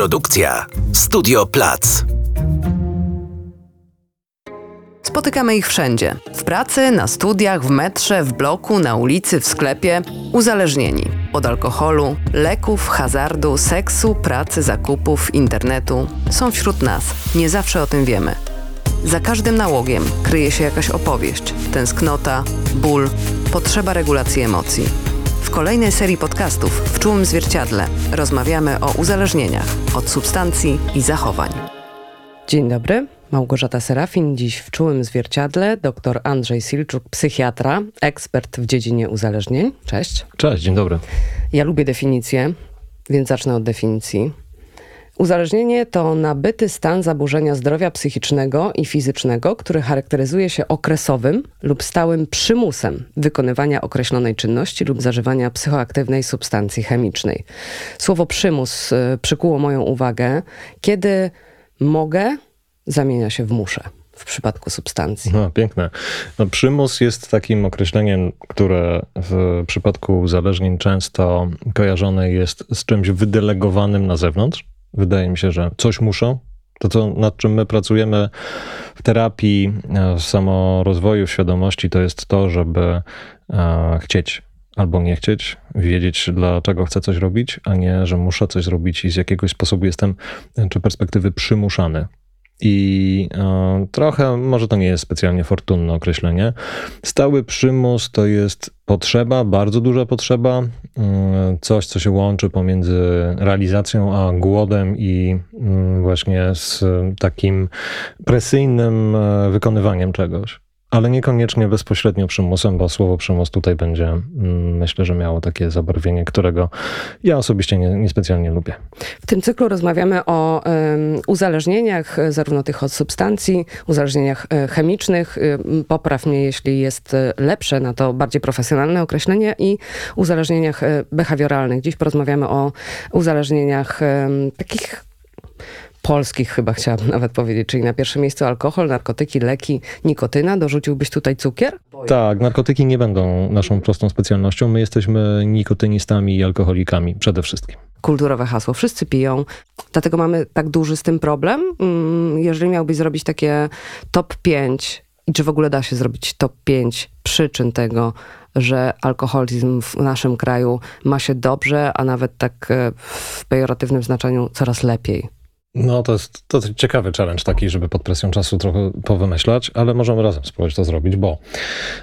Produkcja Studio Plac. Spotykamy ich wszędzie. W pracy, na studiach, w metrze, w bloku, na ulicy, w sklepie. Uzależnieni. Od alkoholu, leków, hazardu, seksu, pracy, zakupów, internetu. Są wśród nas. Nie zawsze o tym wiemy. Za każdym nałogiem kryje się jakaś opowieść, tęsknota, ból, potrzeba regulacji emocji. W kolejnej serii podcastów w czułym zwierciadle rozmawiamy o uzależnieniach od substancji i zachowań. Dzień dobry, Małgorzata Serafin, dziś w czułym zwierciadle, dr Andrzej Silczuk, psychiatra, ekspert w dziedzinie uzależnień. Cześć. Cześć, dzień dobry. Ja lubię definicję, więc zacznę od definicji. Uzależnienie to nabyty stan zaburzenia zdrowia psychicznego i fizycznego, który charakteryzuje się okresowym lub stałym przymusem wykonywania określonej czynności lub zażywania psychoaktywnej substancji chemicznej. Słowo przymus y, przykuło moją uwagę, kiedy mogę zamienia się w muszę w przypadku substancji. No, piękne. No, przymus jest takim określeniem, które w przypadku uzależnień często kojarzone jest z czymś wydelegowanym na zewnątrz. Wydaje mi się, że coś muszą. To, co, nad czym my pracujemy w terapii, e, w samorozwoju, w świadomości, to jest to, żeby e, chcieć albo nie chcieć, wiedzieć, dlaczego chcę coś robić, a nie, że muszę coś zrobić i z jakiegoś sposobu jestem, czy perspektywy przymuszany. I e, trochę, może to nie jest specjalnie fortunne określenie. Stały przymus to jest potrzeba, bardzo duża potrzeba, e, coś, co się łączy pomiędzy realizacją a głodem i mm, właśnie z takim presyjnym e, wykonywaniem czegoś ale niekoniecznie bezpośrednio przymusem, bo słowo przymus tutaj będzie, mm, myślę, że miało takie zabarwienie, którego ja osobiście nie, niespecjalnie lubię. W tym cyklu rozmawiamy o um, uzależnieniach, zarówno tych od substancji, uzależnieniach e, chemicznych, popraw mnie, jeśli jest e, lepsze na to bardziej profesjonalne określenie, i uzależnieniach e, behawioralnych. Dziś porozmawiamy o uzależnieniach um, takich polskich chyba chciałabym nawet powiedzieć, czyli na pierwszym miejscu alkohol, narkotyki, leki, nikotyna. Dorzuciłbyś tutaj cukier? Tak, narkotyki nie będą naszą prostą specjalnością. My jesteśmy nikotynistami i alkoholikami przede wszystkim. Kulturowe hasło. Wszyscy piją, dlatego mamy tak duży z tym problem. Mm, jeżeli miałbyś zrobić takie top 5 i czy w ogóle da się zrobić top 5 przyczyn tego, że alkoholizm w naszym kraju ma się dobrze, a nawet tak e, w pejoratywnym znaczeniu coraz lepiej. No to jest, to jest ciekawy challenge taki, żeby pod presją czasu trochę powymyślać, ale możemy razem spróbować to zrobić, bo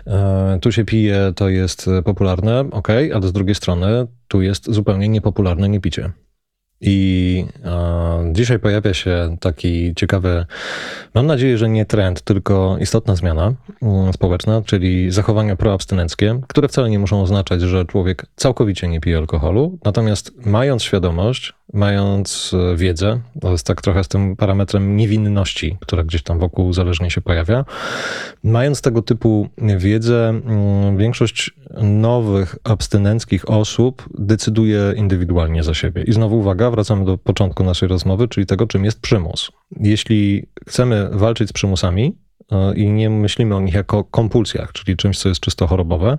e, tu się pije, to jest popularne, ok, ale z drugiej strony tu jest zupełnie niepopularne niepicie. I dzisiaj pojawia się taki ciekawy, mam nadzieję, że nie trend, tylko istotna zmiana mm, społeczna, czyli zachowania proabstynenckie, które wcale nie muszą oznaczać, że człowiek całkowicie nie pije alkoholu, natomiast mając świadomość, mając e, wiedzę, to jest tak trochę z tym parametrem niewinności, która gdzieś tam wokół zależnie się pojawia, mając tego typu wiedzę, mm, większość nowych abstynenckich osób decyduje indywidualnie za siebie. I znowu uwaga, wracamy do początku naszej rozmowy, czyli tego, czym jest przymus. Jeśli chcemy walczyć z przymusami, e, i nie myślimy o nich jako kompulsjach, czyli czymś, co jest czysto chorobowe,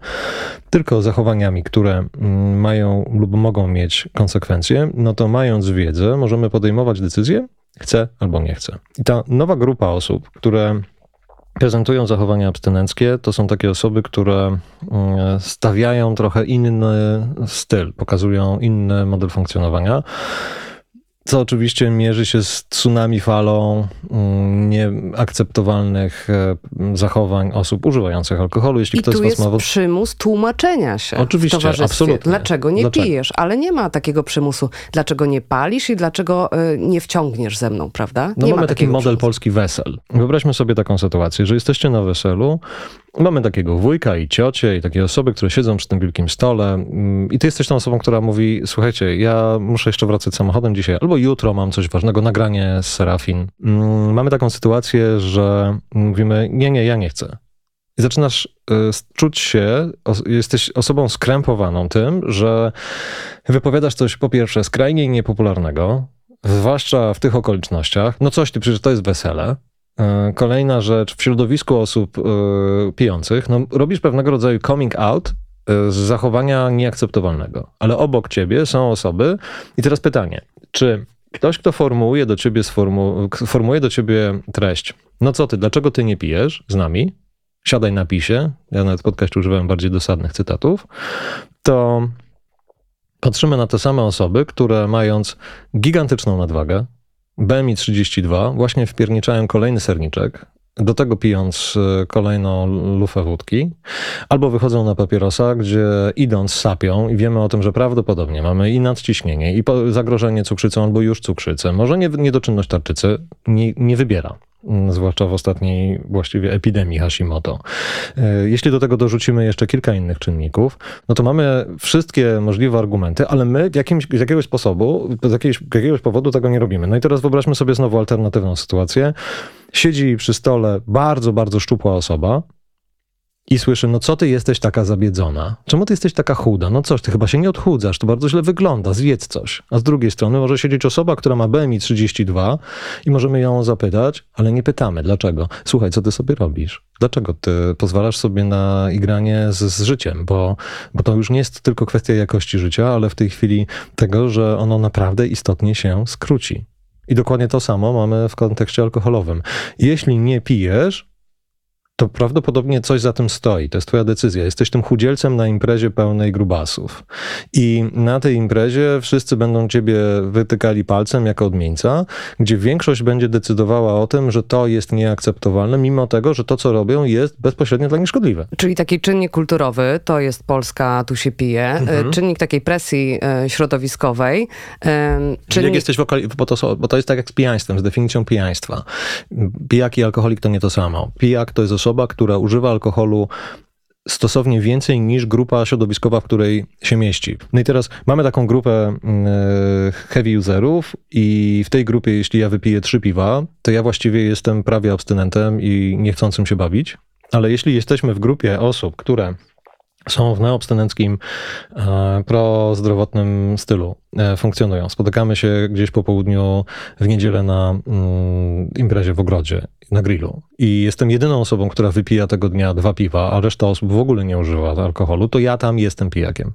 tylko zachowaniami, które mm, mają lub mogą mieć konsekwencje, no to mając wiedzę, możemy podejmować decyzję, chcę albo nie chcę. I ta nowa grupa osób, które prezentują zachowania abstynenckie, to są takie osoby, które mm, stawiają trochę inny styl, pokazują inny model funkcjonowania co oczywiście mierzy się z tsunami falą mm, nieakceptowalnych e, zachowań osób używających alkoholu. Jeśli I ktoś tu jest ma... przymus tłumaczenia się Oczywiście, absolutnie. Dlaczego nie dlaczego? pijesz? Ale nie ma takiego przymusu. Dlaczego nie palisz i dlaczego e, nie wciągniesz ze mną, prawda? No nie mamy taki model przymusu. polski wesel. Wyobraźmy sobie taką sytuację, że jesteście na weselu, mamy takiego wujka i ciocie i takie osoby, które siedzą przy tym wielkim stole mm, i ty jesteś tą osobą, która mówi, słuchajcie, ja muszę jeszcze wracać samochodem dzisiaj, albo jutro mam coś ważnego, nagranie z Serafin. Mm, mamy taką sytuację, że mówimy, nie, nie, ja nie chcę. I zaczynasz y, czuć się, jesteś osobą skrępowaną tym, że wypowiadasz coś po pierwsze skrajnie niepopularnego, zwłaszcza w tych okolicznościach. No coś ty, przecież to jest wesele. Y, kolejna rzecz, w środowisku osób y, pijących, no, robisz pewnego rodzaju coming out z zachowania nieakceptowalnego. Ale obok ciebie są osoby, i teraz pytanie, czy ktoś, kto formułuje do ciebie, sformu, do ciebie treść. No co ty, dlaczego ty nie pijesz z nami? Siadaj na pisie. Ja nawet w używałem bardziej dosadnych cytatów. To patrzymy na te same osoby, które mając gigantyczną nadwagę, BMI 32, właśnie wpierniczają kolejny serniczek, do tego pijąc e, kolejną lufę wódki, albo wychodzą na papierosa, gdzie idąc sapią i wiemy o tym, że prawdopodobnie mamy i nadciśnienie, i zagrożenie cukrzycą, albo już cukrzycę. Może nie, niedoczynność tarczycy nie, nie wybiera zwłaszcza w ostatniej właściwie epidemii Hashimoto. E, jeśli do tego dorzucimy jeszcze kilka innych czynników, no to mamy wszystkie możliwe argumenty, ale my jakimś, z jakiegoś sposobu, z jakiegoś, jakiegoś powodu tego nie robimy. No i teraz wyobraźmy sobie znowu alternatywną sytuację. Siedzi przy stole bardzo, bardzo szczupła osoba i słyszy, no co ty jesteś taka zabiedzona? Czemu ty jesteś taka chuda? No coś, ty chyba się nie odchudzasz, to bardzo źle wygląda, zjedz coś. A z drugiej strony może siedzieć osoba, która ma BMI 32 i możemy ją zapytać, ale nie pytamy, dlaczego? Słuchaj, co ty sobie robisz? Dlaczego ty pozwalasz sobie na igranie z, z życiem? Bo, bo to już nie jest tylko kwestia jakości życia, ale w tej chwili tego, że ono naprawdę istotnie się skróci. I dokładnie to samo mamy w kontekście alkoholowym. Jeśli nie pijesz, to prawdopodobnie coś za tym stoi. To jest twoja decyzja. Jesteś tym chudzielcem na imprezie pełnej grubasów. I na tej imprezie wszyscy będą ciebie wytykali palcem jako odmieńca, gdzie większość będzie decydowała o tym, że to jest nieakceptowalne, mimo tego, że to, co robią, jest bezpośrednio dla nich szkodliwe. Czyli taki czynnik kulturowy, to jest Polska, tu się pije. Mhm. Czynnik takiej presji e, środowiskowej. Czynnik... Jak jesteś w okolicy, bo to, bo to jest tak jak z pijaństwem, z definicją pijaństwa. Pijak i alkoholik to nie to samo. Pijak to jest osoba, osoba, która używa alkoholu stosownie więcej niż grupa środowiskowa, w której się mieści. No i teraz mamy taką grupę mm, e, heavy userów i w tej grupie, jeśli ja wypiję trzy piwa, to ja właściwie jestem prawie abstynentem i niechcącym się bawić. Ale jeśli jesteśmy w grupie osób, które są w neobstynenckim, e, prozdrowotnym stylu, e, funkcjonują. Spotykamy się gdzieś po południu w niedzielę na mm, imprezie w ogrodzie, na grillu. I jestem jedyną osobą, która wypija tego dnia dwa piwa, a reszta osób w ogóle nie używa alkoholu, to ja tam jestem pijakiem.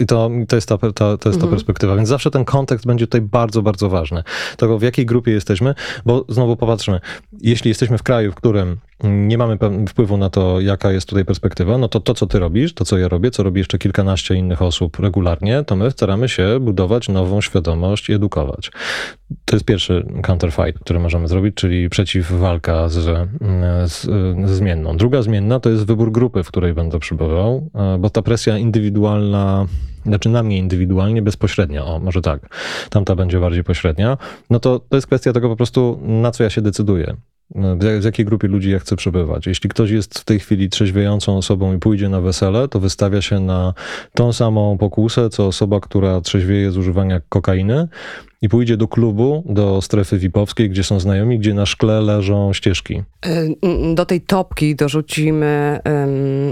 I to, to jest, ta, ta, to jest ta mhm. perspektywa. Więc zawsze ten kontekst będzie tutaj bardzo, bardzo ważny. Tego, w jakiej grupie jesteśmy, bo znowu popatrzmy, jeśli jesteśmy w kraju, w którym nie mamy wpływu na to, jaka jest tutaj perspektywa, no to to, co ty robisz, to, co ja robię, co robi jeszcze kilkanaście innych osób regularnie, to my staramy się budować nową świadomość i edukować. To jest pierwszy counterfight, który możemy zrobić, czyli przeciwwalka z, z, z zmienną. Druga zmienna to jest wybór grupy, w której będę przybywał, bo ta presja indywidualna znaczy na mnie indywidualnie, bezpośrednia, o może tak, tamta będzie bardziej pośrednia, no to to jest kwestia tego po prostu, na co ja się decyduję. W jakiej grupie ludzi ja chcę przebywać. Jeśli ktoś jest w tej chwili trzeźwiejącą osobą i pójdzie na wesele, to wystawia się na tą samą pokusę, co osoba, która trzeźwieje z używania kokainy, i pójdzie do klubu, do strefy VIP-owskiej, gdzie są znajomi, gdzie na szkle leżą ścieżki. Y, do tej topki dorzucimy um,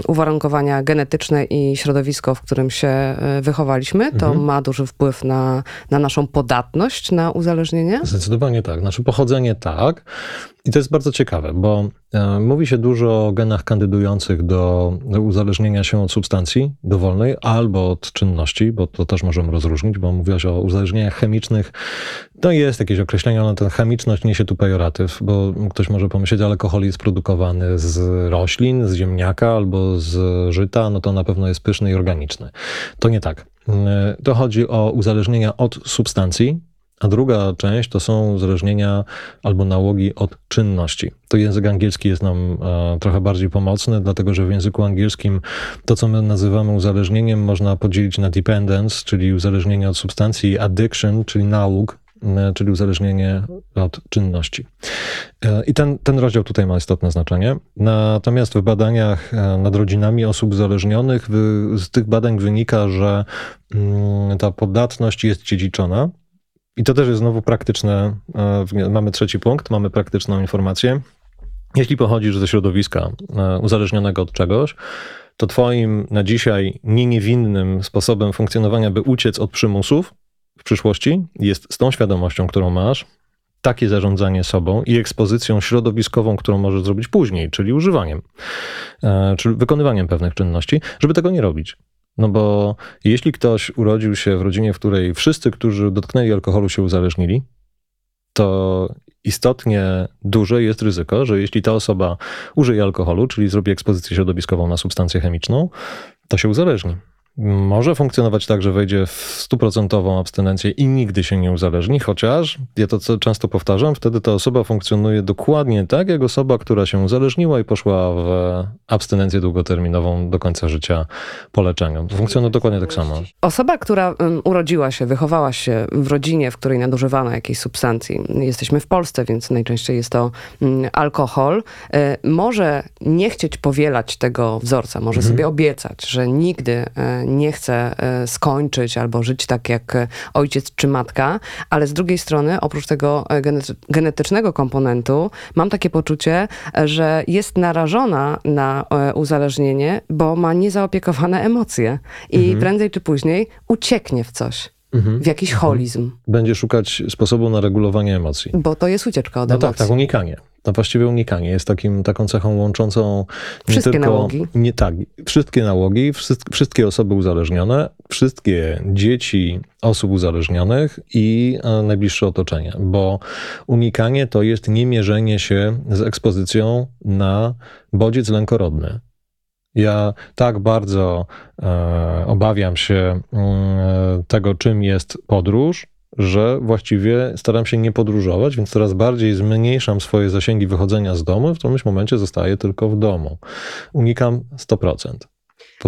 uwarunkowania genetyczne i środowisko, w którym się e, wychowaliśmy. To mhm. ma duży wpływ na, na naszą podatność na uzależnienie? Zdecydowanie tak. Nasze pochodzenie tak. I to jest bardzo ciekawe, bo mówi się dużo o genach kandydujących do, uzależnienia się od substancji dowolnej albo od czynności, bo to też możemy rozróżnić, bo mówiłaś o uzależnieniach chemicznych. To jest jakieś określenie, ale ta chemiczność niesie tu pejoratyw, bo ktoś może pomyśleć, że alkohol jest produkowany z roślin, z ziemniaka albo z żyta, no to na pewno jest pyszny i organiczny. To nie tak. E, to chodzi o uzależnienia od substancji, a druga część to są uzależnienia albo nałogi od czynności. To język angielski jest nam e, trochę bardziej pomocny, dlatego że w języku angielskim to, co my nazywamy uzależnieniem, można podzielić na dependence, czyli uzależnienie od substancji, addiction, czyli nałóg, e, czyli uzależnienie od czynności. E, I ten, ten rozdział tutaj ma istotne znaczenie. Natomiast w badaniach nad rodzinami osób uzależnionych z tych badań wynika, że mm, ta podatność jest dziedziczona i to też jest znowu praktyczne. E, mamy trzeci punkt, mamy praktyczną informację. Jeśli pochodzisz ze środowiska e, uzależnionego od czegoś, to twoim na dzisiaj nie niewinnym sposobem funkcjonowania, by uciec od przymusów w przyszłości, jest z tą świadomością, którą masz, takie zarządzanie sobą i ekspozycją środowiskową, którą możesz zrobić później, czyli używaniem, e, czyli wykonywaniem pewnych czynności, żeby tego nie robić. No bo jeśli ktoś urodził się w rodzinie, w której wszyscy, którzy dotknęli alkoholu, się uzależnili, to istotnie duże jest ryzyko, że jeśli ta osoba użyje alkoholu, czyli zrobi ekspozycję środowiskową na substancję chemiczną, to się uzależni. Może funkcjonować tak, że wejdzie w stuprocentową abstynencję i nigdy się nie uzależni, chociaż, ja to co często powtarzam, wtedy ta osoba funkcjonuje dokładnie tak, jak osoba, która się uzależniła i poszła w abstynencję długoterminową do końca życia po leczeniu. Funkcjonuje dokładnie tak samo. Osoba, która urodziła się, wychowała się w rodzinie, w której nadużywano jakiejś substancji, jesteśmy w Polsce, więc najczęściej jest to um, alkohol, e, może nie chcieć powielać tego wzorca, może Mhm. sobie obiecać, że nigdy e, nie chce e, skończyć albo żyć tak jak e, ojciec czy matka, ale z drugiej strony, oprócz tego e, genety- genetycznego komponentu, mam takie poczucie, że jest narażona na uzależnienie, bo ma niezaopiekowane emocje i Mhm. prędzej czy później ucieknie w coś, w jakiś holizm, Będzie szukać sposobu na regulowanie emocji. bo to jest ucieczka od No emocji. tak, tak, unikanie. No właściwie unikanie jest takim, taką cechą łączącą nie Wszystkie tylko, nałogi. Nie, tak, wszystkie nałogi, wszystk- wszystkie osoby uzależnione, wszystkie dzieci osób uzależnionych i e, najbliższe otoczenie, bo unikanie to jest niemierzenie się z ekspozycją na bodziec lękorodny. Ja tak bardzo e, obawiam się mm, tego, czym jest podróż, że właściwie staram się nie podróżować, więc coraz bardziej zmniejszam swoje zasięgi wychodzenia z domu. W którymś momencie zostaję tylko w domu. Unikam 100% podróży.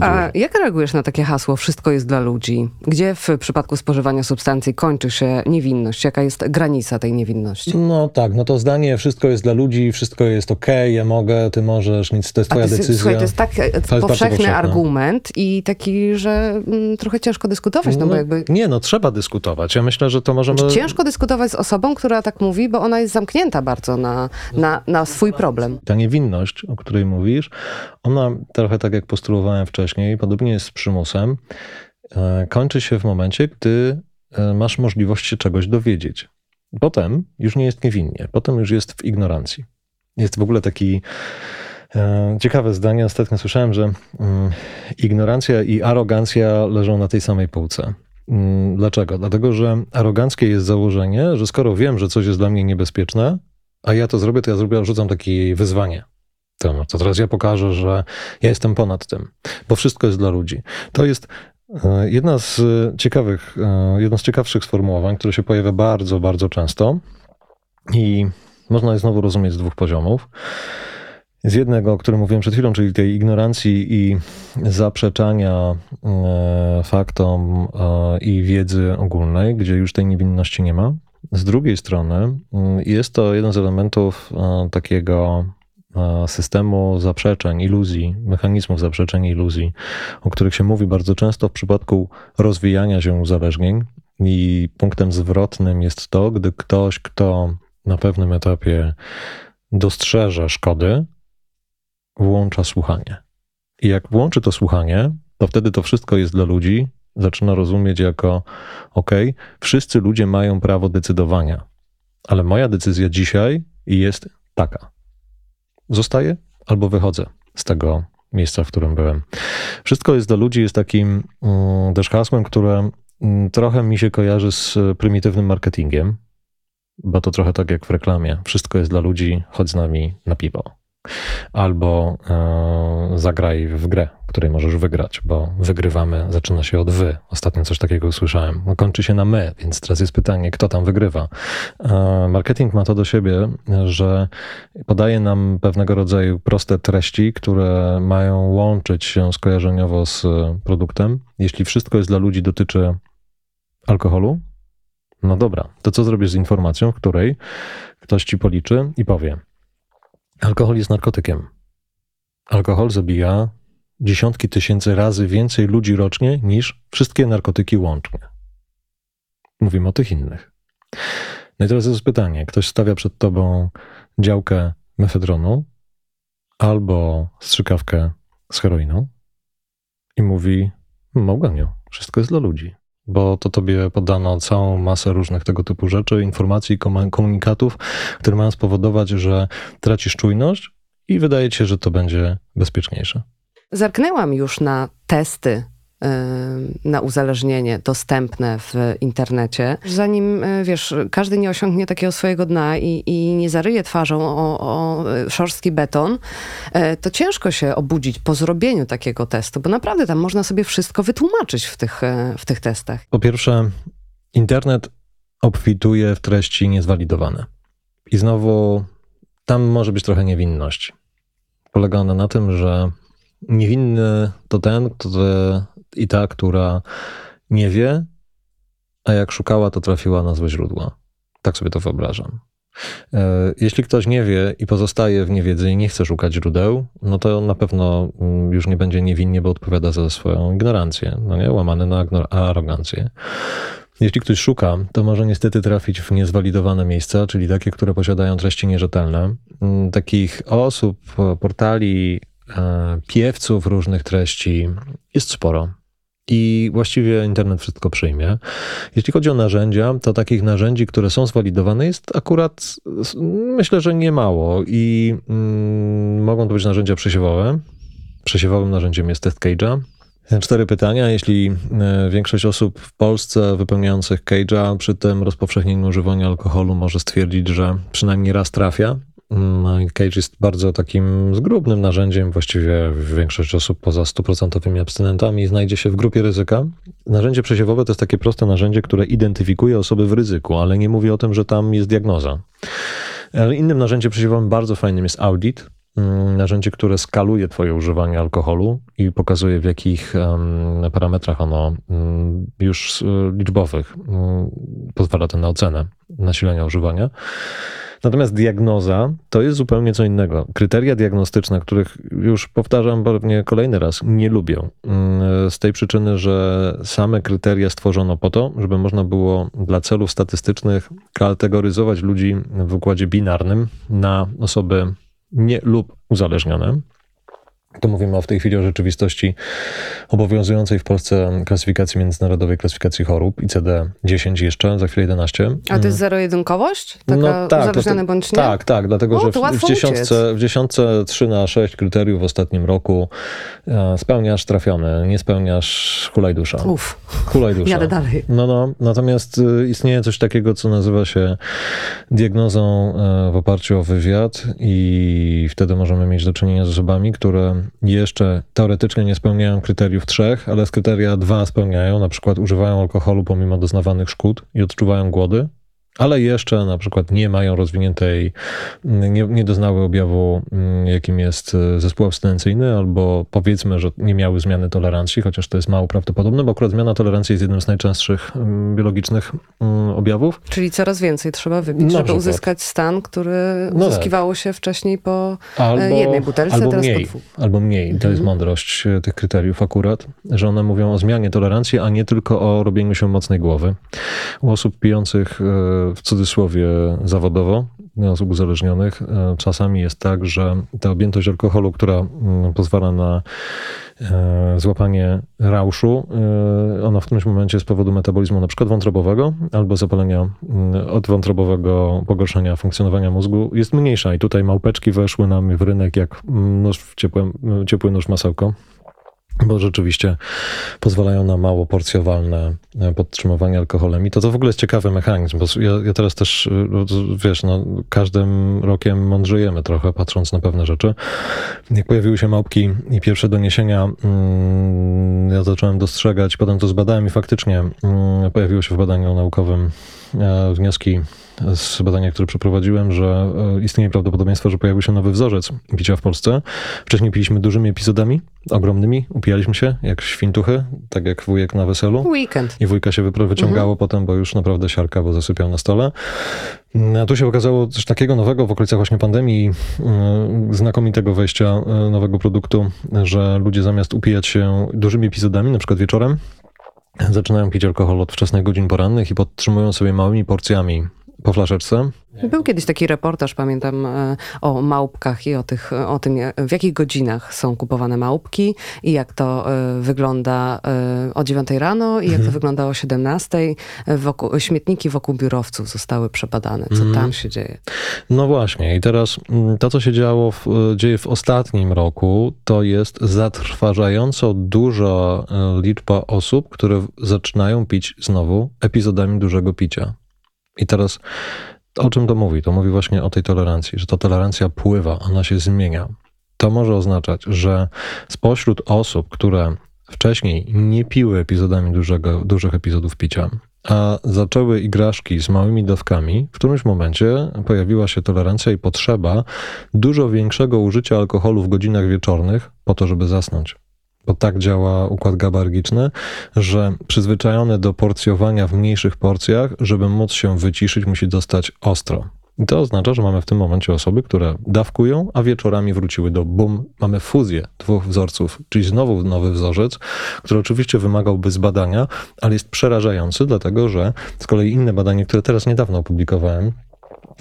A jak reagujesz na takie hasło wszystko jest dla ludzi? Gdzie w przypadku spożywania substancji kończy się niewinność? Jaka jest granica tej niewinności? No tak, no to zdanie wszystko jest dla ludzi, wszystko jest okej, ja mogę, ty możesz, nic, to jest twoja to, jest- decyzja. słuchaj, to jest tak e, bardzo powszechny powszechne. argument i taki, że mm, trochę ciężko dyskutować, no, bo jakby Nie, no trzeba dyskutować. Ja myślę, że to możemy... Ciężko dyskutować z osobą, która tak mówi, bo ona jest zamknięta bardzo na, na, na swój problem. Ta niewinność, o której mówisz, ona trochę tak jak postulowałem wcześniej, podobnie jest z przymusem, e, kończy się w momencie, gdy e, masz możliwość się czegoś dowiedzieć. Potem już nie jest niewinnie, potem już jest w ignorancji. Jest w ogóle taki e, ciekawe zdanie, ostatnio słyszałem, że mm, ignorancja i arogancja leżą na tej samej półce. Mm, Dlaczego? Dlatego, że aroganckie jest założenie, że skoro wiem, że coś jest dla mnie niebezpieczne, a ja to zrobię, to ja zrobię, rzucam takie wyzwanie. To, to teraz ja pokażę, że ja jestem ponad tym, bo wszystko jest dla ludzi. To jest e, jedna z e, ciekawych, e, jedno z ciekawszych sformułowań, które się pojawia bardzo, bardzo często i można je znowu rozumieć z dwóch poziomów. Z jednego, o którym mówiłem przed chwilą, czyli tej ignorancji i zaprzeczania faktom i wiedzy ogólnej, gdzie już tej niewinności nie ma. Z drugiej strony jest to jeden z elementów takiego systemu zaprzeczeń, iluzji, mechanizmów zaprzeczeń iluzji, o których się mówi bardzo często w przypadku rozwijania się uzależnień. I punktem zwrotnym jest to, gdy ktoś, kto na pewnym etapie dostrzeże szkody, włącza słuchanie. I jak włączy to słuchanie, to wtedy to wszystko jest dla ludzi, zaczyna rozumieć jako: OK, wszyscy ludzie mają prawo decydowania, ale moja decyzja dzisiaj jest taka. Zostaję albo wychodzę z tego miejsca, w którym byłem. Wszystko jest dla ludzi, jest takim mm, też hasłem, które mm, trochę mi się kojarzy z prymitywnym marketingiem, bo to trochę tak jak w reklamie. Wszystko jest dla ludzi, chodź z nami na piwo. Albo e, zagraj w grę, której możesz wygrać, bo wygrywamy, zaczyna się od wy. Ostatnio coś takiego usłyszałem. No, kończy się na my, więc teraz jest pytanie, kto tam wygrywa. E, marketing ma to do siebie, że podaje nam pewnego rodzaju proste treści, które mają łączyć się skojarzeniowo z produktem. Jeśli wszystko jest dla ludzi, dotyczy alkoholu, no dobra, to co zrobisz z informacją, w której ktoś ci policzy i powie: Alkohol jest narkotykiem. Alkohol zabija dziesiątki tysięcy razy więcej ludzi rocznie niż wszystkie narkotyki łącznie. Mówimy o tych innych. No i teraz jest pytanie: ktoś stawia przed tobą działkę mefedronu albo strzykawkę z heroiną i mówi: Małganiu, wszystko jest dla ludzi bo to tobie podano całą masę różnych tego typu rzeczy, informacji, komunikatów, które mają spowodować, że tracisz czujność i wydaje ci się, że to będzie bezpieczniejsze. Zerknęłam już na testy na uzależnienie dostępne w internecie. Zanim, y, wiesz, każdy nie osiągnie takiego swojego dna i, i nie zaryje twarzą o, o szorstki beton, y, to ciężko się obudzić po zrobieniu takiego testu, bo naprawdę tam można sobie wszystko wytłumaczyć w tych, w tych testach. Po pierwsze, internet obfituje w treści niezwalidowane. I znowu tam może być trochę niewinności. Polega ona na tym, że niewinny to ten, który i ta, która nie wie, a jak szukała, to trafiła na złe źródła. Tak sobie to wyobrażam. E, jeśli ktoś nie wie i pozostaje w niewiedzy i nie chce szukać źródeł, no to na pewno mm, już nie będzie niewinnie, bo odpowiada za swoją ignorancję, no nie? łamany na arogancję. Jeśli ktoś szuka, to może niestety trafić w niezwalidowane miejsca, czyli takie, które posiadają treści nierzetelne. Mm, takich osób, portali, piewców różnych treści jest sporo. I właściwie internet wszystko przyjmie. Jeśli chodzi o narzędzia, to takich narzędzi, które są zwalidowane, jest akurat myślę, że nie mało. I mm, mogą to być narzędzia przesiewowe. Przesiewowym narzędziem jest test cage'a. Cztery pytania. Jeśli e, większość osób w Polsce wypełniających cage'a przy tym rozpowszechnieniu używania alkoholu może stwierdzić, że przynajmniej raz trafia, Cage jest bardzo takim zgrubnym narzędziem. Właściwie większość osób poza stuprocentowymi abstynentami znajdzie się w grupie ryzyka. Narzędzie przesiewowe to jest takie proste narzędzie, które identyfikuje osoby w ryzyku, ale nie mówi o tym, że tam jest diagnoza. Ale innym narzędziem przesiewowym bardzo fajnym jest audit. Mm, narzędzie, które skaluje Twoje używanie alkoholu i pokazuje, w jakich parametrach ono mm, już liczbowych mm, pozwala to na ocenę nasilenia używania. Natomiast diagnoza to jest zupełnie co innego. Kryteria diagnostyczne, których już powtarzam pewnie kolejny raz, nie lubię. Z tej przyczyny, że same kryteria stworzono po to, żeby można było dla celów statystycznych kategoryzować ludzi w układzie binarnym na osoby nie lub uzależnione. To mówimy o w tej chwili o rzeczywistości obowiązującej w Polsce klasyfikacji międzynarodowej klasyfikacji chorób ICD-10 jeszcze, za chwilę 11. A to jest zero-jedynkowość? Taka no, tak, uzależniony bądź nie? Tak, tak, dlatego o, że w, w, dziesiątce, w dziesiątce 3 na 6 kryteriów w ostatnim roku e, spełniasz trafiony, nie spełniasz hulaj dusza. Uff, hulaj dusza. jadę dalej. No, no, natomiast y, istnieje coś takiego, co nazywa się diagnozą e, w oparciu o wywiad i wtedy możemy mieć do czynienia z osobami, które jeszcze teoretycznie nie spełniają kryteriów trzech, ale z kryteria dwa spełniają, na przykład używają alkoholu pomimo doznawanych szkód i odczuwają głody, ale jeszcze na przykład nie mają rozwiniętej, nie, nie doznały objawu, mm, jakim jest e, zespół abstynencyjny, albo powiedzmy, że nie miały zmiany tolerancji, chociaż to jest mało prawdopodobne, bo akurat zmiana tolerancji jest jednym z najczęstszych mm, biologicznych mm, objawów. Czyli coraz więcej trzeba wypić, żeby przykład. uzyskać stan, który no uzyskiwało tak. się wcześniej po e, albo, jednej butelce, albo teraz mniej, po dwóch. Albo mniej. To jest mhm. mądrość e, tych kryteriów akurat, że one mówią o zmianie tolerancji, a nie tylko o robieniu się mocnej głowy. U osób pijących w cudzysłowie zawodowo, osób uzależnionych, e, czasami jest tak, że ta objętość alkoholu, która mm, pozwala na e, złapanie rauszu, e, ona w którymś momencie z powodu metabolizmu na przykład wątrobowego albo zapalenia mm, odwątrobowego pogorszenia funkcjonowania mózgu jest mniejsza. I tutaj małpeczki weszły nam w rynek jak nóż w ciepły nóż masełko bo rzeczywiście pozwalają na mało porcjowalne e, podtrzymywanie alkoholem. I to, to w ogóle jest ciekawy mechanizm, bo ja, ja teraz też, e, wiesz, no, każdym rokiem mądrzejemy trochę, patrząc na pewne rzeczy. Jak pojawiły się małpki i pierwsze doniesienia, mm, ja zacząłem dostrzegać, potem to zbadałem i faktycznie mm, pojawiło się w badaniu naukowym e, wnioski z badania, które przeprowadziłem, że e, istnieje prawdopodobieństwo, że pojawił się nowy wzorzec picia w Polsce. Wcześniej piliśmy dużymi epizodami, ogromnymi, upijaliśmy się jak świntuchy, tak jak wujek na weselu. Weekend. I wujka się wyciągało mhm. potem, bo już naprawdę siarka, bo zasypiał na stole. A tu się okazało coś takiego nowego w okolicach właśnie pandemii, e, znakomitego wejścia e, nowego produktu, że ludzie zamiast upijać się dużymi epizodami, na przykład wieczorem, zaczynają pić alkohol od wczesnych godzin porannych i podtrzymują sobie małymi porcjami po flaszeczce. Był kiedyś taki reportaż, pamiętam, e, o małpkach i o, tych, o tym, w jakich godzinach są kupowane małpki i jak to e, wygląda e, o 9 rano i jak Mhm. to wygląda o 17. Wokół, śmietniki wokół biurowców zostały przebadane. Co Mhm. tam się dzieje? No właśnie, i teraz mm, to, co się działo w, dzieje w ostatnim roku, to jest zatrważająco duża e, liczba osób, które zaczynają pić znowu epizodami dużego picia. I teraz o czym to mówi? To mówi właśnie o tej tolerancji, że ta tolerancja pływa, ona się zmienia. To może oznaczać, że spośród osób, które wcześniej nie piły epizodami dużego, dużych epizodów picia, a zaczęły igraszki z małymi dawkami, w którymś momencie pojawiła się tolerancja i potrzeba dużo większego użycia alkoholu w godzinach wieczornych po to, żeby zasnąć. Bo tak działa układ gabargiczny, że przyzwyczajony do porcjowania w mniejszych porcjach, żeby móc się wyciszyć, musi dostać ostro. I to oznacza, że mamy w tym momencie osoby, które dawkują, a wieczorami wróciły do bum. Mamy fuzję dwóch wzorców, czyli znowu nowy wzorzec, który oczywiście wymagałby zbadania, ale jest przerażający, dlatego że z kolei inne badanie, które teraz niedawno opublikowałem,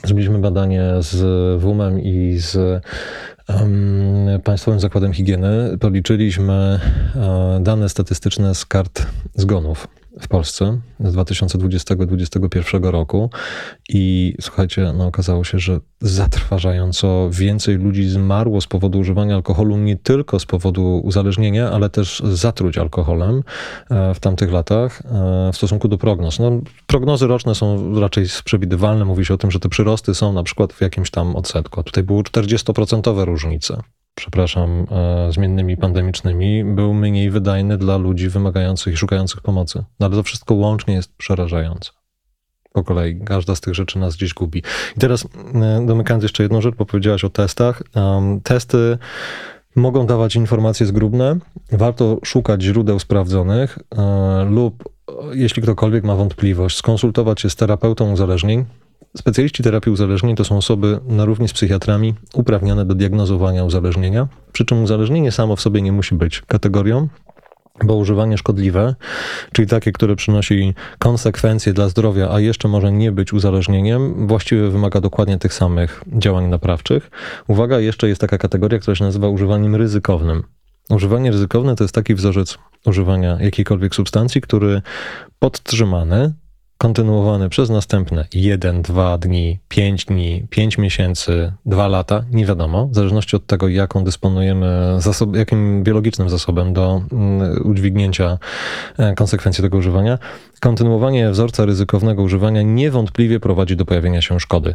Zrobiliśmy badanie z WUM-em i z Państwowym Zakładem Higieny. Policzyliśmy e, dane statystyczne z kart zgonów w Polsce z 2020-2021 roku i słuchajcie, no okazało się, że zatrważająco więcej ludzi zmarło z powodu używania alkoholu, nie tylko z powodu uzależnienia, ale też zatruć alkoholem e, w tamtych latach e, w stosunku do prognoz. No, prognozy roczne są raczej przewidywalne. Mówi się o tym, że te przyrosty są na przykład w jakimś tam odsetku. A tutaj były 40% różnice przepraszam, e, zmiennymi pandemicznymi, był mniej wydajny dla ludzi wymagających i szukających pomocy. No ale to wszystko łącznie jest przerażające. Po kolei, każda z tych rzeczy nas gdzieś gubi. I teraz e, domykając jeszcze jedną rzecz, bo powiedziałaś o testach. Um, testy mogą dawać informacje zgrubne. Warto szukać źródeł sprawdzonych e, lub jeśli ktokolwiek ma wątpliwość, skonsultować się z terapeutą uzależnień, Specjaliści terapii uzależnień to są osoby na równi z psychiatrami uprawnione do diagnozowania uzależnienia. Przy czym uzależnienie samo w sobie nie musi być kategorią, bo używanie szkodliwe, czyli takie, które przynosi konsekwencje dla zdrowia, a jeszcze może nie być uzależnieniem, właściwie wymaga dokładnie tych samych działań naprawczych. Uwaga, jeszcze jest taka kategoria, która się nazywa używaniem ryzykownym. Używanie ryzykowne to jest taki wzorzec używania jakiejkolwiek substancji, który podtrzymany kontynuowany przez następne 1, 2 dni, 5 dni, 5 miesięcy, 2 lata, nie wiadomo, w zależności od tego, jaką dysponujemy, zasob, jakim biologicznym zasobem do mm, udźwignięcia konsekwencji tego używania. Kontynuowanie wzorca ryzykownego używania niewątpliwie prowadzi do pojawienia się szkody.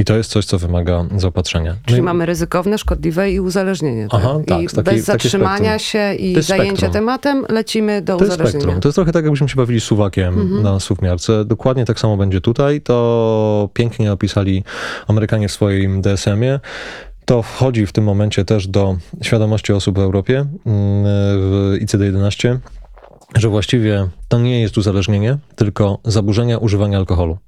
I to jest coś, co wymaga zaopatrzenia. Czyli no mamy ryzykowne, szkodliwe i uzależnienie. Tak? Aha, tak, I taki, bez zatrzymania się i zajęcia tematem lecimy do to jest uzależnienia. Spektrum. To jest trochę tak, jakbyśmy się bawili suwakiem Mhm. na suwmiarce. Dokładnie tak samo będzie tutaj. To pięknie opisali Amerykanie w swoim DSM-ie. To wchodzi w tym momencie też do świadomości osób w Europie mm, w ICD-11, że właściwie to nie jest uzależnienie, tylko zaburzenia używania alkoholu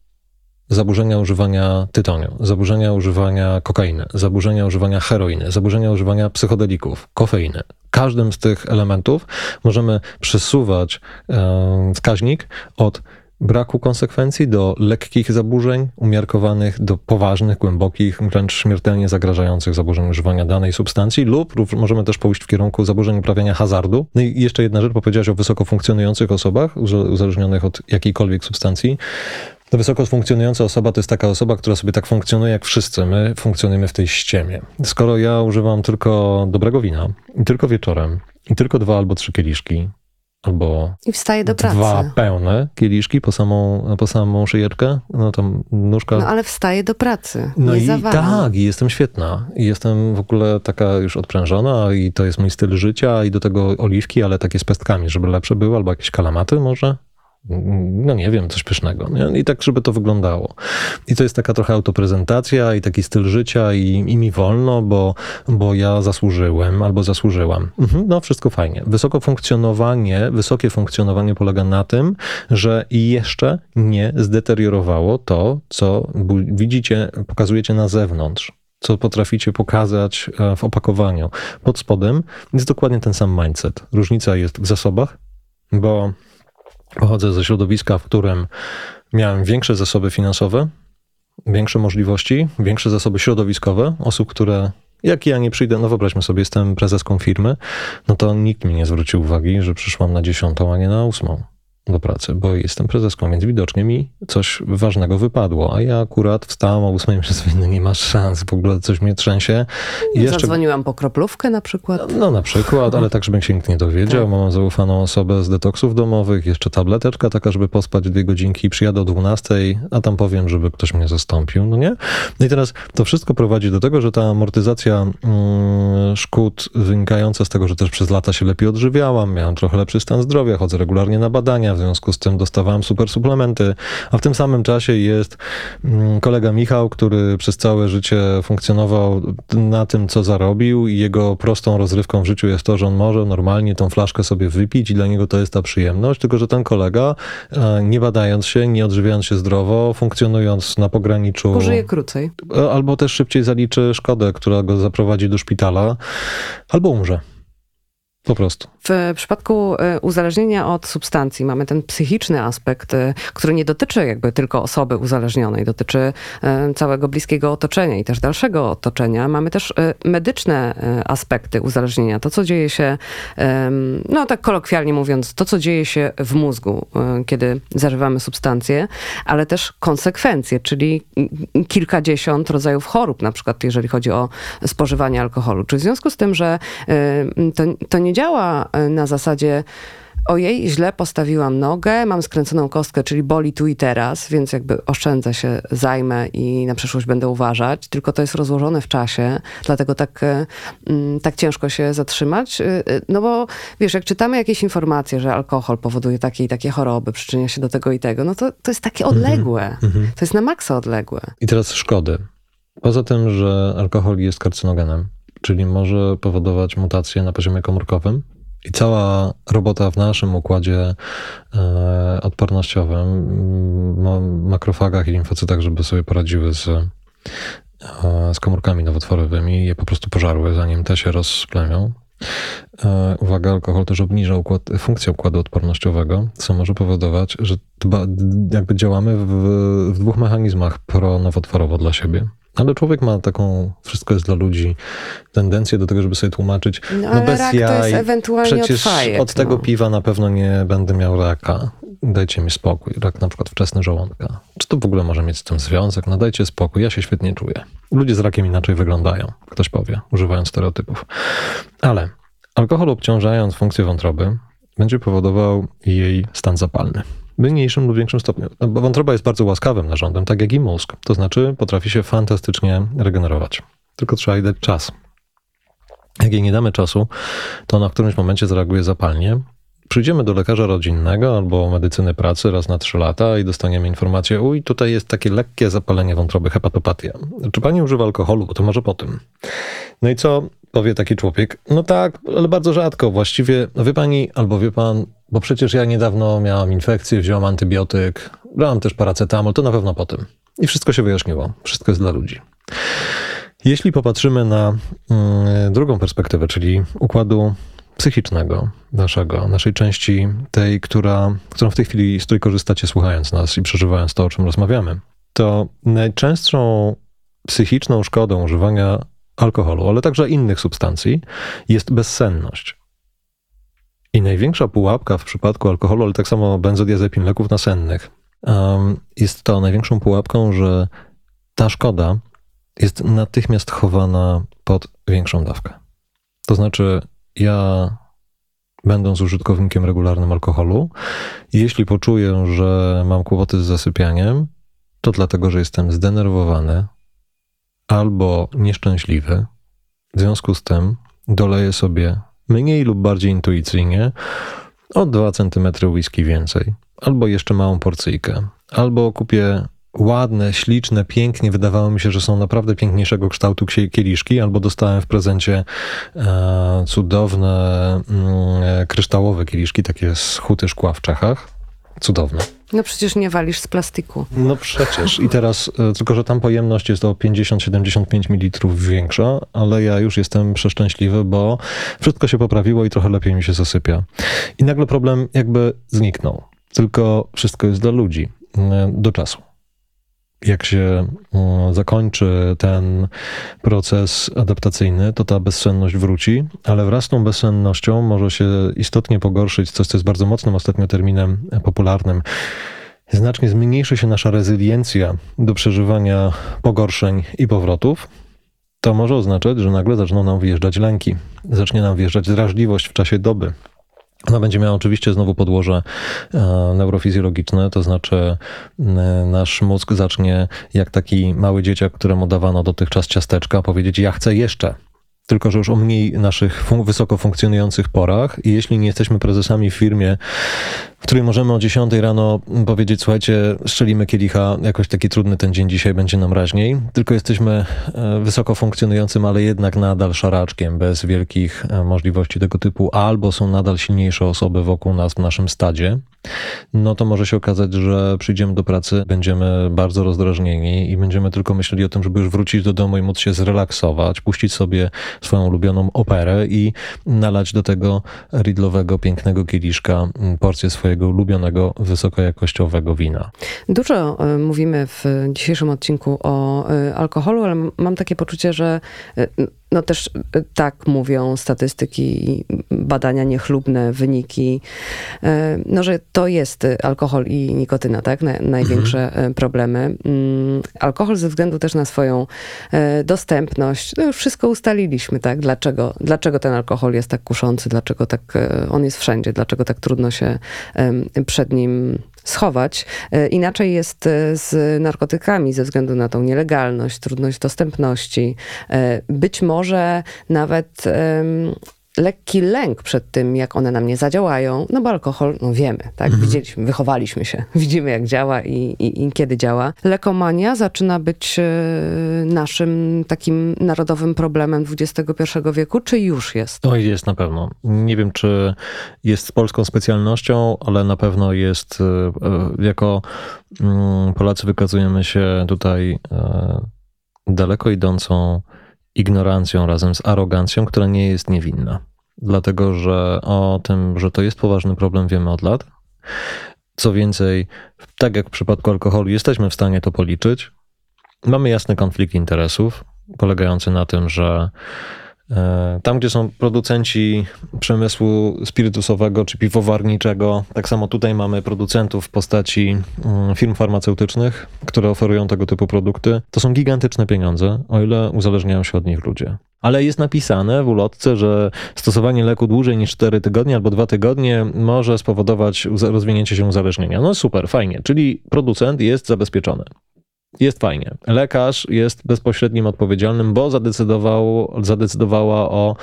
zaburzenia używania tytoniu, zaburzenia używania kokainy, zaburzenia używania heroiny, zaburzenia używania psychodelików, kofeiny. Każdym z tych elementów możemy przesuwać e, wskaźnik od braku konsekwencji do lekkich zaburzeń, umiarkowanych do poważnych, głębokich, wręcz śmiertelnie zagrażających zaburzeń używania danej substancji, lub możemy też pójść w kierunku zaburzeń uprawiania hazardu. No i jeszcze jedna rzecz, bo o wysoko funkcjonujących osobach, uzależnionych od jakiejkolwiek substancji. To wysoko funkcjonująca osoba to jest taka osoba, która sobie tak funkcjonuje jak wszyscy. My funkcjonujemy w tej ściemie. Skoro ja używam tylko dobrego wina i tylko wieczorem i tylko dwa albo trzy kieliszki, albo I wstaje do pracy. dwa pełne kieliszki po samą, po samą szyjeczkę, no tam nóżka. No ale wstaje do pracy. No nie i zawalam. tak, i jestem świetna. I jestem w ogóle taka już odprężona i to jest mój styl życia i do tego oliwki, ale takie z pestkami, żeby lepsze były, albo jakieś kalamaty może no nie wiem, coś pysznego. Nie? I tak, żeby to wyglądało. I to jest taka trochę autoprezentacja i taki styl życia i, i mi wolno, bo, bo ja zasłużyłem albo zasłużyłam. Mhm, no wszystko fajnie. Wysoko funkcjonowanie, wysokie funkcjonowanie polega na tym, że jeszcze nie zdeteriorowało to, co widzicie, pokazujecie na zewnątrz co potraficie pokazać e, w opakowaniu. Pod spodem jest dokładnie ten sam mindset. Różnica jest w zasobach, bo Pochodzę ze środowiska, w którym miałem większe zasoby finansowe, większe możliwości, większe zasoby środowiskowe osób, które jak ja nie przyjdę, no wyobraźmy sobie, jestem prezeską firmy, no to nikt mi nie zwrócił uwagi, że przyszłam na dziesiątą, a nie na ósmą do pracy, bo jestem prezeską, więc widocznie mi coś ważnego wypadło, a ja akurat wstałam o ósmej przez no nie ma szans, w ogóle coś mnie trzęsie. I jeszcze... Zadzwoniłam po kroplówkę na przykład. No na przykład, ale tak, żeby się nikt nie dowiedział. Tak. Mam zaufaną osobę z detoksów domowych, jeszcze tableteczka taka, żeby pospać dwie godzinki, przyjadę o dwunastej, a tam powiem, żeby ktoś mnie zastąpił, no nie? No i teraz to wszystko prowadzi do tego, że ta amortyzacja mm, szkód wynikająca z tego, że też przez lata się lepiej odżywiałam, miałam trochę lepszy stan zdrowia, chodzę regularnie na badania, w związku z tym dostawałem super suplementy, a w tym samym czasie jest mm, kolega Michał, który przez całe życie funkcjonował na tym, co zarobił i jego prostą rozrywką w życiu jest to, że on może normalnie tą flaszkę sobie wypić i dla niego to jest ta przyjemność, tylko że ten kolega, e, nie badając się, nie odżywiając się zdrowo, funkcjonując na pograniczu... Pożyje krócej. E, albo też szybciej zaliczy szkodę, która go zaprowadzi do szpitala, albo umrze. Po prostu. W przypadku e, uzależnienia od substancji mamy ten psychiczny aspekt, e, który nie dotyczy jakby tylko osoby uzależnionej, dotyczy e, całego bliskiego otoczenia i też dalszego otoczenia. Mamy też medyczne aspekty uzależnienia. To, co dzieje się, no tak kolokwialnie mówiąc, to, co dzieje się w mózgu, kiedy zażywamy substancje, ale też konsekwencje, czyli kilkadziesiąt rodzajów chorób, na przykład jeżeli chodzi o spożywanie alkoholu. Czy w związku z tym, że to, to nie działa E, na zasadzie ojej, źle postawiłam nogę, mam skręconą kostkę, czyli boli tu i teraz, więc jakby oszczędzę się, zajmę i na przyszłość będę uważać, tylko to jest rozłożone w czasie, dlatego tak, e, mm, tak ciężko się zatrzymać. E, no bo wiesz, jak czytamy jakieś informacje, że alkohol powoduje takie i takie choroby, przyczynia się do tego i tego, no to, to jest takie mhm. odległe. Mm -hmm. To jest na maksa odległe. I teraz szkody. Poza tym, że alkohol jest karcynogenem, czyli może powodować mutacje na poziomie komórkowym, i cała robota w naszym układzie e, odpornościowym, makrofagach i limfocytach, żeby sobie poradziły z, e, z komórkami nowotworowymi, je po prostu pożarły, zanim te się rozplemią. E, uwaga, alkohol też obniża układ, funkcję układu odpornościowego, co może powodować, że dba, jakby działamy w, w dwóch mechanizmach pronowotworowo dla siebie. Ale człowiek ma taką, wszystko jest dla ludzi, tendencję do tego, żeby sobie tłumaczyć, no, no bez jaj, przecież od, fajek, od tego no. piwa na pewno nie będę miał raka. Dajcie mi spokój. Rak na przykład wczesny żołądka. To w ogóle może mieć z tym związek? No dajcie spokój, ja się świetnie czuję. Ludzie z rakiem inaczej wyglądają, ktoś powie, używając stereotypów. Ale alkohol obciążając funkcję wątroby będzie powodował jej stan zapalny mniejszym lub większym stopniu. No, bo wątroba jest bardzo łaskawym narządem, tak jak i mózg. To znaczy potrafi się fantastycznie regenerować. Tylko trzeba jej dać czas. Jak jej nie damy czasu, to ona w którymś momencie zareaguje zapalnie. Przyjdziemy do lekarza rodzinnego albo medycyny pracy raz na trzy lata i dostaniemy informację, uj, tutaj jest takie lekkie zapalenie wątroby, hepatopatia. Czy pani używa alkoholu? Bo to może po tym. No i co powie taki człowiek? No tak, ale bardzo rzadko. Właściwie, no wie pani albo wie pan, bo przecież ja niedawno miałam infekcję, wziąłam antybiotyk, brałam też paracetamol, to na pewno po tym. I wszystko się wyjaśniło. Wszystko jest dla ludzi. Jeśli popatrzymy na y, drugą perspektywę, czyli układu psychicznego naszego, naszej części, tej, która, którą w tej chwili, z której korzystacie słuchając nas i przeżywając to, o czym rozmawiamy, to najczęstszą psychiczną szkodą używania alkoholu, ale także innych substancji jest bezsenność. I największa pułapka w przypadku alkoholu, ale tak samo benzodiazepin, leków nasennych, jest to największą pułapką, że ta szkoda jest natychmiast chowana pod większą dawkę. To znaczy, ja będąc użytkownikiem regularnym alkoholu, jeśli poczuję, że mam kłopoty z zasypianiem, to dlatego, że jestem zdenerwowany albo nieszczęśliwy. W związku z tym doleję sobie mniej lub bardziej intuicyjnie o 2 cm whisky więcej, albo jeszcze małą porcyjkę, albo kupię ładne, śliczne, pięknie, wydawało mi się, że są naprawdę piękniejszego kształtu kieliszki, albo dostałem w prezencie e, cudowne mm, kryształowe kieliszki, takie z huty szkła w Czechach. Cudowne. No przecież nie walisz z plastiku. No przecież. I teraz, e, tylko że tam pojemność jest o 50-75 ml większa, ale ja już jestem przeszczęśliwy, bo wszystko się poprawiło i trochę lepiej mi się zasypia. I nagle problem jakby zniknął. Tylko wszystko jest dla ludzi. E, do czasu. Jak się mm, zakończy ten proces adaptacyjny, to ta bezsenność wróci, ale wraz z tą bezsennością może się istotnie pogorszyć coś, co jest bardzo mocnym ostatnio terminem popularnym. Znacznie zmniejszy się nasza rezyliencja do przeżywania pogorszeń i powrotów. To może oznaczać, że nagle zaczną nam wyjeżdżać lęki, zacznie nam wjeżdżać drażliwość w czasie doby, ona będzie miała oczywiście znowu podłoże e, neurofizjologiczne, to znaczy e, nasz mózg zacznie jak taki mały dzieciak, któremu dawano dotychczas ciasteczka, powiedzieć ja chcę jeszcze. Tylko, że już o mniej naszych wysoko funkcjonujących porach i jeśli nie jesteśmy prezesami w firmie, w której możemy o 10 rano powiedzieć, słuchajcie, strzelimy kielicha, jakoś taki trudny ten dzień dzisiaj będzie nam raźniej, tylko jesteśmy e, wysoko funkcjonującym, ale jednak nadal szaraczkiem, bez wielkich e, możliwości tego typu, albo są nadal silniejsze osoby wokół nas w naszym stadzie, no to może się okazać, że przyjdziemy do pracy, będziemy bardzo rozdrażnieni i będziemy tylko myśleli o tym, żeby już wrócić do domu i móc się zrelaksować, puścić sobie swoją ulubioną operę i nalać do tego ridlowego, pięknego kieliszka porcję swojego swojego ulubionego, wysokojakościowego wina. Dużo e, mówimy w dzisiejszym odcinku o e, alkoholu, ale mam takie poczucie, że e, no też tak mówią statystyki, badania niechlubne, wyniki, no że to jest alkohol i nikotyna, tak? największe mhm. problemy. Mm, alkohol ze względu też na swoją dostępność, no już wszystko ustaliliśmy, tak? Dlaczego, dlaczego ten alkohol jest tak kuszący, dlaczego tak on jest wszędzie, dlaczego tak trudno się przed nim schować. E, inaczej jest e, z narkotykami ze względu na tą nielegalność, trudność dostępności. E, być może nawet lekki lęk przed tym, jak one nam nie zadziałają, no bo alkohol, no wiemy, tak, mhm. widzieliśmy, wychowaliśmy się, widzimy jak działa i, i, i, kiedy działa. Lekomania zaczyna być e, naszym takim narodowym problemem XXI wieku, czy już jest? Oj, jest na pewno. Nie wiem, czy jest polską specjalnością, ale na pewno jest, e, e, jako mm, Polacy wykazujemy się tutaj daleko idącą ignorancją razem z arogancją, która nie jest niewinna. Dlatego, że o tym, że to jest poważny problem, wiemy od lat. Co więcej, tak jak w przypadku alkoholu, jesteśmy w stanie to policzyć. Mamy jasny konflikt interesów, polegający na tym, że tam, gdzie są producenci przemysłu spirytusowego czy piwowarniczego, tak samo tutaj mamy producentów w postaci mm, firm farmaceutycznych, które oferują tego typu produkty. To są gigantyczne pieniądze, o ile uzależniają się od nich ludzie. Ale jest napisane w ulotce, że stosowanie leku dłużej niż 4 tygodnie albo 2 tygodnie może spowodować rozwinięcie się uzależnienia. No super, fajnie, czyli producent jest zabezpieczony jest fajnie. Lekarz jest bezpośrednim odpowiedzialnym, bo zadecydował, zadecydowała o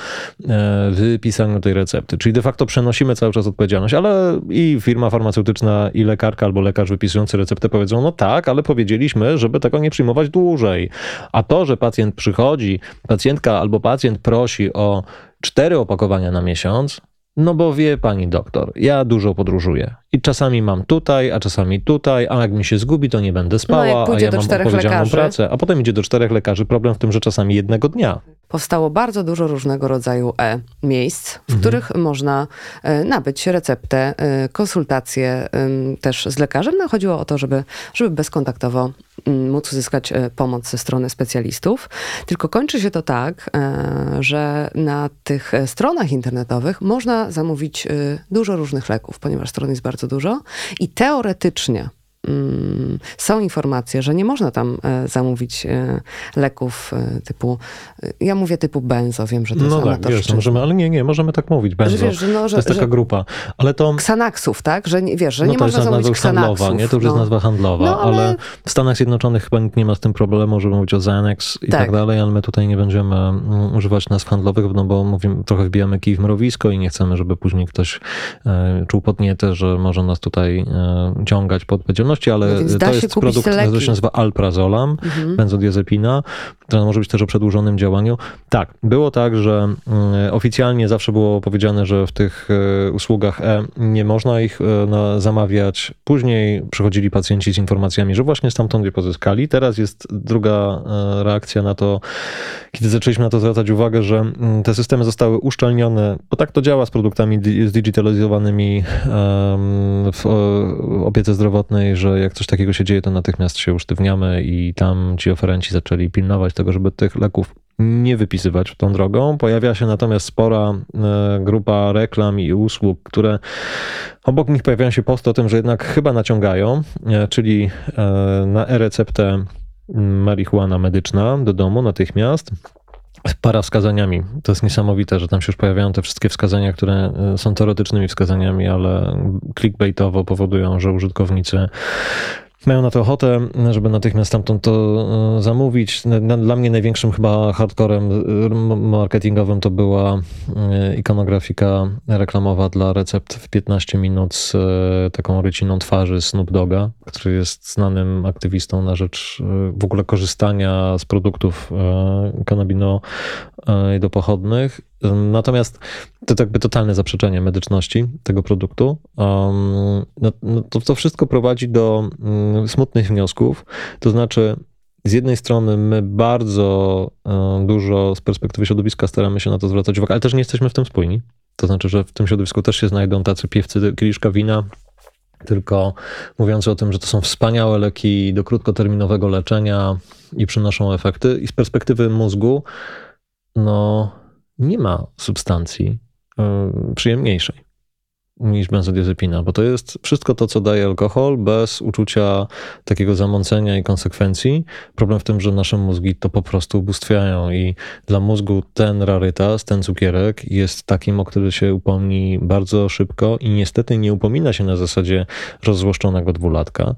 e, wypisaniu tej recepty. Czyli de facto przenosimy cały czas odpowiedzialność, ale i firma farmaceutyczna, i lekarka albo lekarz wypisujący receptę powiedzą, no tak, ale powiedzieliśmy, żeby tego nie przyjmować dłużej. A to, że pacjent przychodzi, pacjentka albo pacjent prosi o cztery opakowania na miesiąc, no bo wie pani doktor, ja dużo podróżuję i czasami mam tutaj, a czasami tutaj, a jak mi się zgubi, to nie będę spała, no, a ja mam odpowiedzialną lekarzy. pracę. A potem idzie do czterech lekarzy. Problem w tym, że czasami jednego dnia. Powstało bardzo dużo różnego rodzaju e-miejsc, w mhm. których można e, nabyć receptę, e, konsultacje też z lekarzem. No, chodziło o to, żeby, żeby bezkontaktowo móc uzyskać e, pomoc ze strony specjalistów. Tylko kończy się to tak, że na tych stronach internetowych można zamówić dużo różnych leków, ponieważ stron jest bardzo dużo i teoretycznie są informacje, że nie można tam e, zamówić e, leków e, typu, ja mówię typu benzo, wiem, że to no jest tak, wiesz, możemy, ale nie, nie, możemy tak mówić, benzo. Że wiesz, że no, że, to jest taka grupa. Ale to... Xanaxów, tak? Że wiesz, że no nie można zamówić Xanaxów. Handlowa, nie? To już no. jest nazwa handlowa, no, ale... ale... w Stanach Zjednoczonych chyba nikt nie ma z tym problemu, żeby mówić o Xanax i tak. tak dalej, ale my tutaj nie będziemy mm, używać nazw handlowych, no bo mówimy, trochę wbijamy kij w mrowisko i nie chcemy, żeby później ktoś czuł podnietę, że może nas tutaj ciągać pod odpowiedzialność ale no to jest produkt, który się nazywa Alprazolam, mhm. benzodiazepina, która może być też o przedłużonym działaniu. Tak, było tak, że y, oficjalnie zawsze było powiedziane, że w tych y, usługach E nie można ich y, zamawiać. Później przychodzili pacjenci z informacjami, że właśnie stamtąd je pozyskali. Teraz jest druga reakcja na to, kiedy zaczęliśmy na to zwracać uwagę, że mm, te systemy zostały uszczelnione, bo tak to działa z produktami zdigitalizowanymi w opiece zdrowotnej, że że jak coś takiego się dzieje, to natychmiast się usztywniamy i tam ci oferenci zaczęli pilnować tego, żeby tych leków nie wypisywać tą drogą. Pojawia się natomiast spora e, grupa reklam i usług, które obok nich pojawiają się posty o tym, że jednak chyba naciągają, e, czyli e, na e-receptę marihuana medyczna do domu natychmiast para wskazaniami. To jest niesamowite, że tam się już pojawiają te wszystkie wskazania, które są teoretycznymi wskazaniami, ale clickbaitowo powodują, że użytkownicy mają na to ochotę, żeby natychmiast stamtąd to e, zamówić. Dla mnie największym chyba hardcorem e, marketingowym to była e, ikonografika reklamowa dla recept w 15 minut z taką ryciną twarzy Snoop Doga, który jest znanym aktywistą na rzecz w ogóle korzystania z produktów kanabino do pochodnych Natomiast to jakby totalne zaprzeczenie medyczności tego produktu. No, no to, to wszystko prowadzi do um, smutnych wniosków. To znaczy, z jednej strony my bardzo um, dużo z perspektywy środowiska staramy się na to zwracać uwagę, ale też nie jesteśmy w tym spójni. To znaczy, że w tym środowisku też się znajdą tacy piewcy kieliszka wina, tylko mówiący o tym, że to są wspaniałe leki do krótkoterminowego leczenia i przynoszą efekty. I z perspektywy mózgu, no nie ma substancji y, przyjemniejszej niż benzodiazepina, bo to jest wszystko to, co daje alkohol, bez uczucia takiego zamącenia i konsekwencji. Problem w tym, że nasze mózgi to po prostu ubóstwiają i dla mózgu ten rarytas, ten cukierek jest takim, o który się upomni bardzo szybko i niestety nie upomina się na zasadzie rozzłoszczonego dwulatka,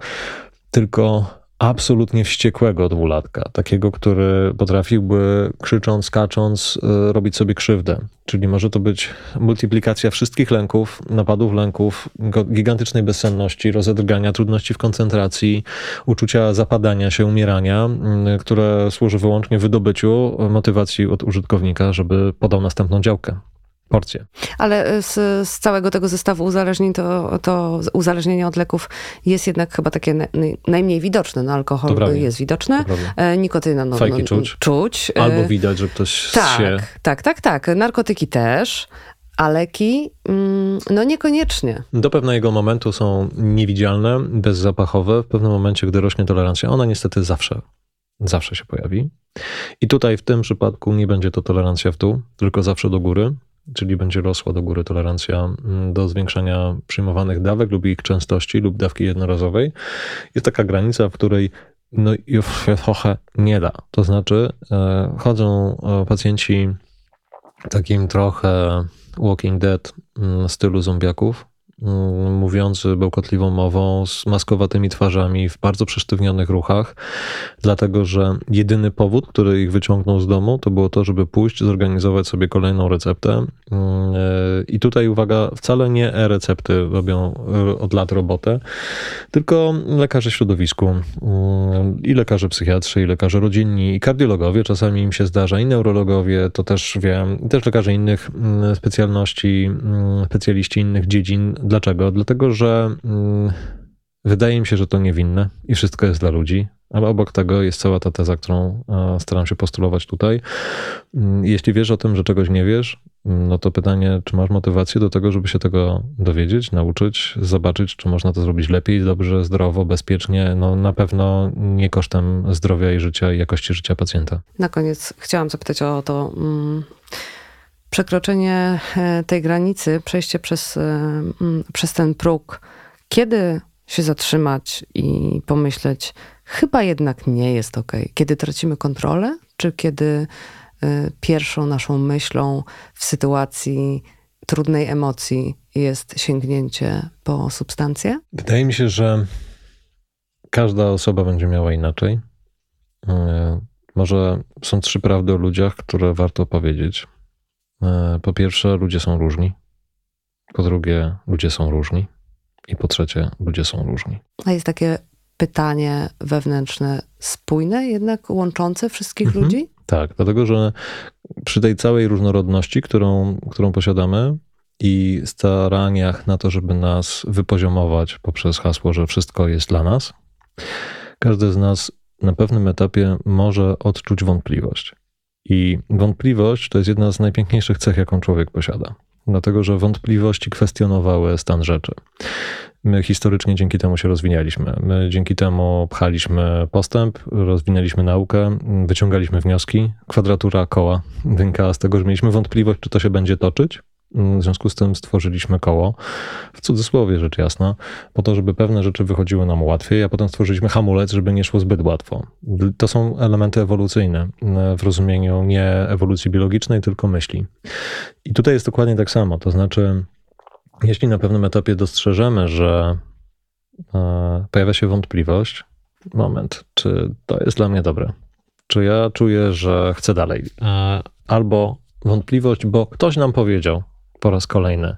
tylko absolutnie wściekłego dwulatka, takiego, który potrafiłby krzycząc, skacząc, y, robić sobie krzywdę. Czyli może to być multiplikacja wszystkich lęków, napadów lęków, gigantycznej bezsenności, rozedrgania, trudności w koncentracji, uczucia zapadania się, umierania, y, które służy wyłącznie wydobyciu motywacji od użytkownika, żeby podał następną działkę porcje. Ale z, z, całego tego zestawu uzależnień, to, to uzależnienie od leków jest jednak chyba takie najmniej widoczne. No, alkohol jest widoczny, e, nikotyna no, Fajki no, czuć. czuć. E, Albo widać, że ktoś tak, się... Tak, tak, tak. Narkotyki też. A leki, mm, no niekoniecznie. Do pewnego momentu są niewidzialne, bezzapachowe. W pewnym momencie, gdy rośnie tolerancja, ona niestety zawsze, zawsze się pojawi. I tutaj w tym przypadku nie będzie to tolerancja w dół, tylko zawsze do góry czyli będzie rosła do góry tolerancja mm, do zwiększania przyjmowanych dawek lub ich częstości lub dawki jednorazowej. Jest taka granica, w której no już się trochę nie da. To znaczy e, chodzą e, pacjenci takim trochę Walking Dead mm, stylu zombiaków, mówiący bełkotliwą mową, z maskowatymi twarzami, w bardzo przesztywnionych ruchach, dlatego że jedyny powód, który ich wyciągnął z domu, to było to, żeby pójść, zorganizować sobie kolejną receptę. Mm, e, I tutaj uwaga, wcale nie e-recepty robią e, od lat robotę, tylko lekarze środowisku. Mm, i lekarze psychiatrzy, i lekarze rodzinni, i kardiologowie, czasami im się zdarza, i neurologowie, to też wiem, też lekarze innych specjalności, specjaliści innych dziedzin Dlaczego? Dlatego, że mm, wydaje mi się, że to niewinne i wszystko jest dla ludzi, ale obok tego jest cała ta teza, którą e, staram się postulować tutaj. Mm, jeśli wiesz o tym, że czegoś nie wiesz, mm, no to pytanie, czy masz motywację do tego, żeby się tego dowiedzieć, nauczyć, zobaczyć, czy można to zrobić lepiej, dobrze, zdrowo, bezpiecznie, no na pewno nie kosztem zdrowia i życia i jakości życia pacjenta. Na koniec chciałam zapytać o to. Mm przekroczenie e, tej granicy, przejście przez, e, przez ten próg, kiedy się zatrzymać i pomyśleć, chyba jednak nie jest ok. Kiedy tracimy kontrolę, czy kiedy e, pierwszą naszą myślą w sytuacji trudnej emocji jest sięgnięcie po substancję? Wydaje mi się, że każda osoba będzie miała inaczej. Może są trzy prawdy o ludziach, które warto powiedzieć. E, po pierwsze, ludzie są różni. Po drugie, ludzie są różni. I po trzecie, ludzie są różni. A jest takie pytanie wewnętrzne, spójne, jednak łączące wszystkich mhm. ludzi? Tak, dlatego że przy tej całej różnorodności, którą, którą posiadamy i staraniach na to, żeby nas wypoziomować poprzez hasło, że wszystko jest dla nas, każdy z nas na pewnym etapie może odczuć wątpliwość. I wątpliwość to jest jedna z najpiękniejszych cech, jaką człowiek posiada. dlatego że wątpliwości kwestionowały stan rzeczy. My historycznie dzięki temu się rozwinęliśmy. My dzięki temu pchaliśmy postęp, rozwinęliśmy naukę, wyciągaliśmy wnioski. Kwadratura koła wynikała z tego, że mieliśmy wątpliwość, czy to się będzie toczyć. W związku z tym stworzyliśmy koło, w cudzysłowie rzecz jasna, po to, żeby pewne rzeczy wychodziły nam łatwiej, a potem stworzyliśmy hamulec, żeby nie szło zbyt łatwo. To są elementy ewolucyjne w rozumieniu nie ewolucji biologicznej, tylko myśli. I tutaj jest dokładnie tak samo. To znaczy, jeśli na pewnym etapie dostrzeżemy, że e, pojawia się wątpliwość, moment, czy to jest dla mnie dobre? Czy ja czuję, że chcę dalej? E, albo wątpliwość, bo ktoś nam powiedział po raz kolejny.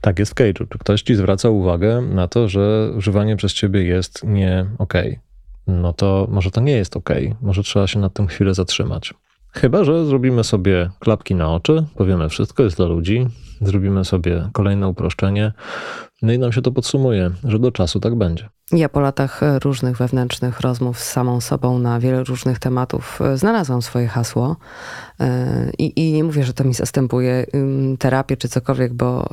Tak jest w Cage'u. Czy ktoś ci zwraca uwagę na to, że używanie przez ciebie jest nie okej? Okay? No to może to nie jest okej. Okay. Może trzeba się nad tym chwilę zatrzymać. Chyba, że zrobimy sobie klapki na oczy, powiemy wszystko jest dla ludzi, zrobimy sobie kolejne uproszczenie, no i nam się to podsumuje, że do czasu tak będzie. Ja po latach e, różnych wewnętrznych rozmów z samą sobą na wiele różnych tematów e, znalazłam swoje hasło e, i, i nie mówię, że to mi zastępuje terapię czy cokolwiek, bo,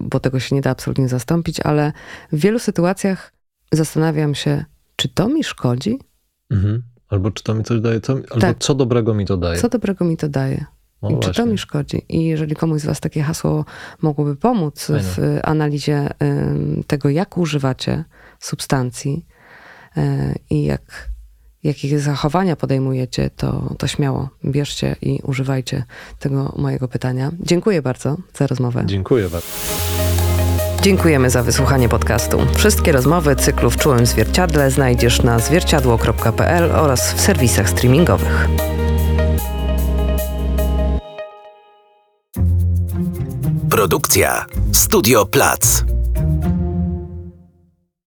bo tego się nie da absolutnie zastąpić, ale w wielu sytuacjach zastanawiam się, czy to mi szkodzi? Mhm. Albo czy to mi coś daje, co, albo tak. co dobrego mi to daje. Co dobrego mi to daje. No I czy to mi szkodzi? I jeżeli komuś z Was takie hasło mogłoby pomóc Fajne. w analizie tego, jak używacie substancji e, i jak, jakie zachowania podejmujecie, to, to śmiało bierzcie i używajcie tego mojego pytania. Dziękuję bardzo za rozmowę. Dziękuję bardzo. Dziękujemy za wysłuchanie podcastu. Wszystkie rozmowy cyklu w czułym zwierciadle znajdziesz na zwierciadło.pl oraz w serwisach streamingowych. Produkcja Studio Plac.